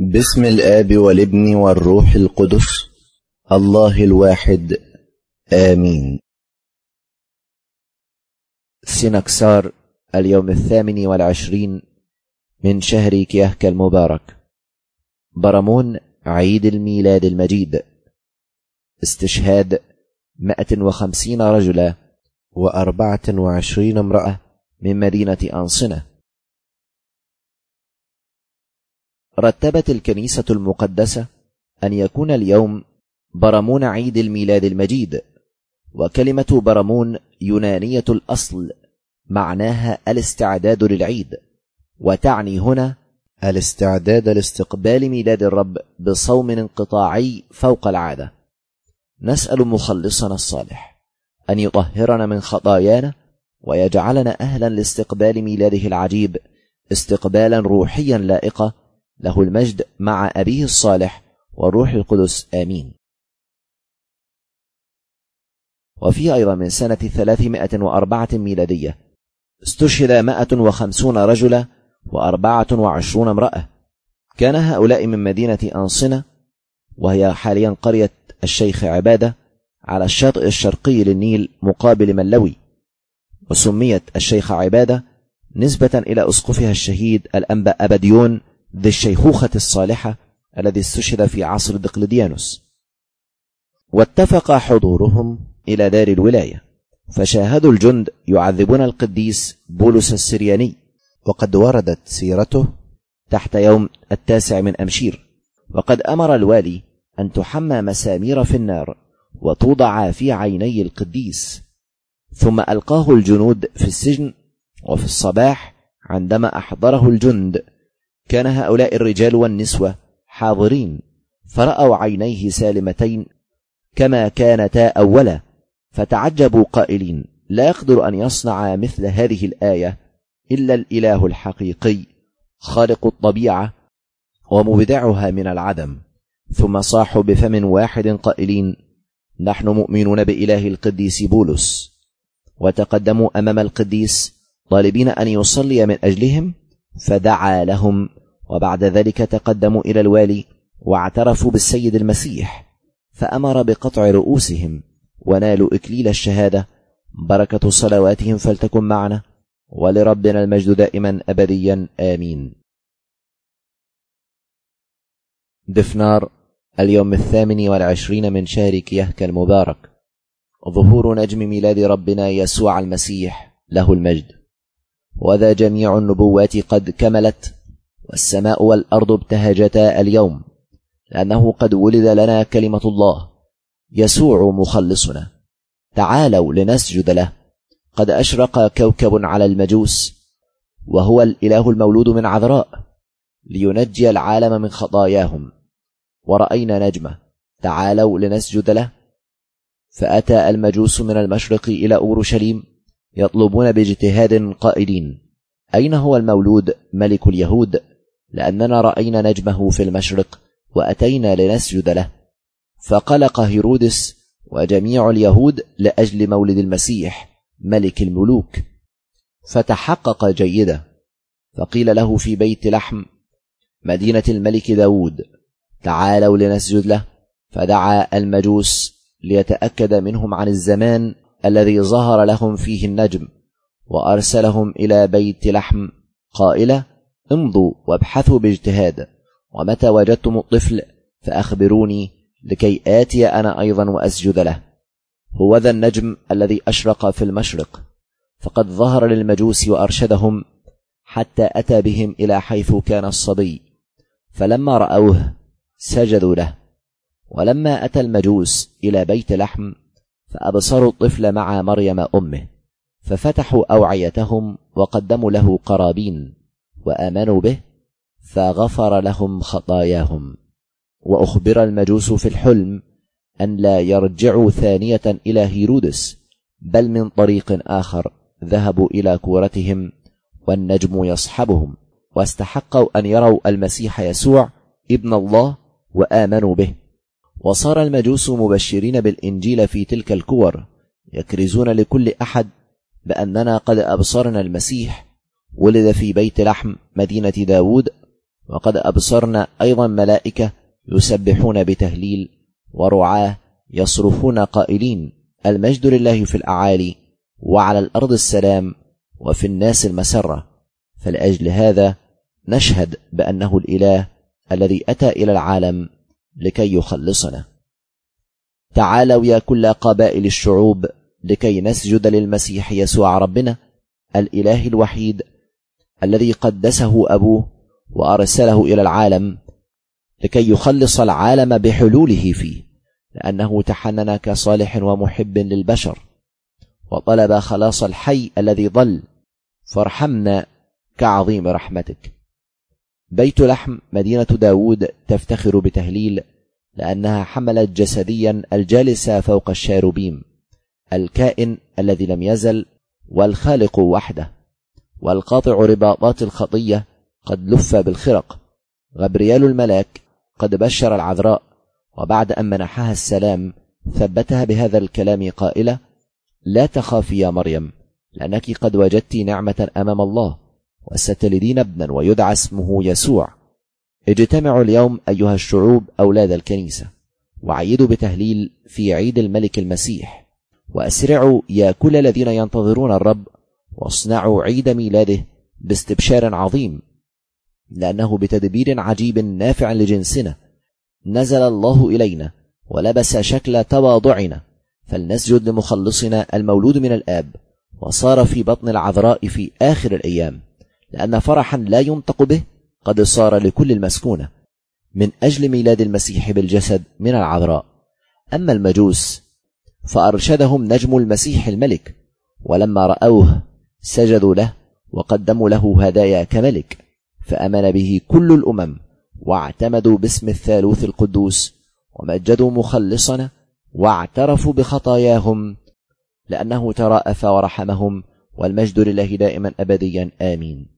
بسم الآب والابن والروح القدس الله الواحد آمين. سنكسار اليوم الثامن والعشرين من شهر كيهك المبارك. برمون عيد الميلاد المجيد. استشهاد مائة وخمسين رجلا وأربعة وعشرين امرأة من مدينة أنصنة. رتبت الكنيسة المقدسة أن يكون اليوم برمون عيد الميلاد المجيد وكلمة برمون يونانية الأصل معناها الاستعداد للعيد وتعني هنا الاستعداد لاستقبال ميلاد الرب بصوم انقطاعي فوق العادة. نسأل مخلصنا الصالح أن يطهرنا من خطايانا ويجعلنا أهلا لاستقبال ميلاده العجيب استقبالا روحيا لائقا له المجد مع أبيه الصالح والروح القدس آمين. وفي أيضا من سنة ثلاثمائة وأربعة ميلادية استشهد مائة وخمسون رجلا وأربعة وعشرون امرأة. كان هؤلاء من مدينة أنصنة وهي حاليا قرية الشيخ عبادة على الشاطئ الشرقي للنيل مقابل ملوي وسميت الشيخ عبادة نسبة إلى أسقفها الشهيد الأنبا أبديون ذي الشيخوخة الصالحة الذي استشهد في عصر دقلديانوس. واتفق حضورهم إلى دار الولاية فشاهدوا الجند يعذبون القديس بولس السرياني وقد وردت سيرته تحت يوم التاسع من أمشير وقد أمر الوالي أن تحمى مسامير في النار وتوضع في عيني القديس ثم ألقاه الجنود في السجن وفي الصباح عندما أحضره الجند. كان هؤلاء الرجال والنسوة حاضرين فرأوا عينيه سالمتين كما كانتا أولا فتعجبوا قائلين لا يقدر أن يصنع مثل هذه الآية إلا الإله الحقيقي خالق الطبيعة ومبدعها من العدم. ثم صاحوا بفم واحد قائلين نحن مؤمنون بإله القديس بولس وتقدموا أمام القديس طالبين أن يصلي من أجلهم؟ فدعا لهم وبعد ذلك تقدموا إلى الوالي واعترفوا بالسيد المسيح فأمر بقطع رؤوسهم ونالوا إكليل الشهادة بركة صلواتهم فلتكن معنا ولربنا المجد دائما أبديا آمين. دفنار اليوم الثامن والعشرين من شهر كيهك المبارك. ظهور نجم ميلاد ربنا يسوع المسيح له المجد. وذا جميع النبوات قد كملت والسماء والأرض ابتهجتا اليوم لأنه قد ولد لنا كلمة الله يسوع مخلصنا. تعالوا لنسجد له. قد أشرق كوكب على المجوس وهو الإله المولود من عذراء لينجي العالم من خطاياهم. ورأينا نجمة. تعالوا لنسجد له. فأتى المجوس من المشرق إلى أورشليم يطلبون باجتهاد قائلين. أين هو المولود ملك اليهود؟ لأننا رأينا نجمه في المشرق وأتينا لنسجد له. فقلق هيرودس وجميع اليهود لأجل مولد المسيح ملك الملوك. فتحقق جيدا. فقيل له في بيت لحم مدينة الملك داود تعالوا لنسجد له. فدعا المجوس ليتأكد منهم عن الزمان الذي ظهر لهم فيه النجم وأرسلهم إلى بيت لحم. قائلة امضوا وابحثوا باجتهاد. ومتى وجدتم الطفل؟ فأخبروني لكي آتي أنا أيضا وأسجد له. هو ذا النجم الذي أشرق في المشرق. فقد ظهر للمجوس وأرشدهم حتى أتى بهم إلى حيث كان الصبي. فلما رأوه سجدوا له. ولما أتى المجوس إلى بيت لحم فأبصروا الطفل مع مريم أمه ففتحوا أوعيتهم وقدموا له قرابين وآمنوا به فغفر لهم خطاياهم. وأخبر المجوس في الحلم أن لا يرجعوا ثانية إلى هيرودس بل من طريق آخر ذهبوا إلى كورتهم والنجم يصحبهم. واستحقوا أن يروا المسيح يسوع ابن الله وآمنوا به. وصار المجوس مبشرين بالإنجيل في تلك الكور يكرزون لكل أحد بأننا قد أبصرنا المسيح ولد في بيت لحم مدينة داود وقد أبصرنا أيضا ملائكة يسبحون بتهليل ورعاه يصرفون قائلين المجد لله في الأعالي وعلى الأرض السلام وفي الناس المسرة. فلأجل هذا نشهد بأنه الإله الذي أتى إلى العالم لكي يخلصنا. تعالوا يا كل قبائل الشعوب لكي نسجد للمسيح يسوع ربنا الإله الوحيد الذي قدسه أبوه وأرسله إلى العالم لكي يخلص العالم بحلوله فيه لأنه تحنن كصالح ومحب للبشر وطلب خلاص الحي الذي ضل فارحمنا كعظيم رحمتك. بيت لحم مدينة داود تفتخر بتهليل لأنها حملت جسديا الجالس فوق الشاروبيم الكائن الذي لم يزل والخالق وحده والقاطع رباطات الخطية قد لف بالخرق. غبريال الملاك قد بشر العذراء وبعد أن منحها السلام ثبتها بهذا الكلام قائلة لا تخافي يا مريم لأنك قد وجدت نعمة أمام الله. وستلدين ابنا ويدعى اسمه يسوع. اجتمعوا اليوم أيها الشعوب أولاد الكنيسة وعيدوا بتهليل في عيد الملك المسيح. وأسرعوا يا كل الذين ينتظرون الرب واصنعوا عيد ميلاده باستبشار عظيم. لأنه بتدبير عجيب نافع لجنسنا نزل الله إلينا ولبس شكل تواضعنا. فلنسجد لمخلصنا المولود من الآب وصار في بطن العذراء في آخر الأيام. لأن فرحا لا ينطق به قد صار لكل المسكونة من أجل ميلاد المسيح بالجسد من العذراء. أما المجوس فأرشدهم نجم المسيح الملك ولما رأوه سجدوا له وقدموا له هدايا كملك فأمن به كل الأمم واعتمدوا باسم الثالوث القدوس ومجدوا مخلصنا واعترفوا بخطاياهم لأنه تراءف ورحمهم والمجد لله دائما أبديا آمين.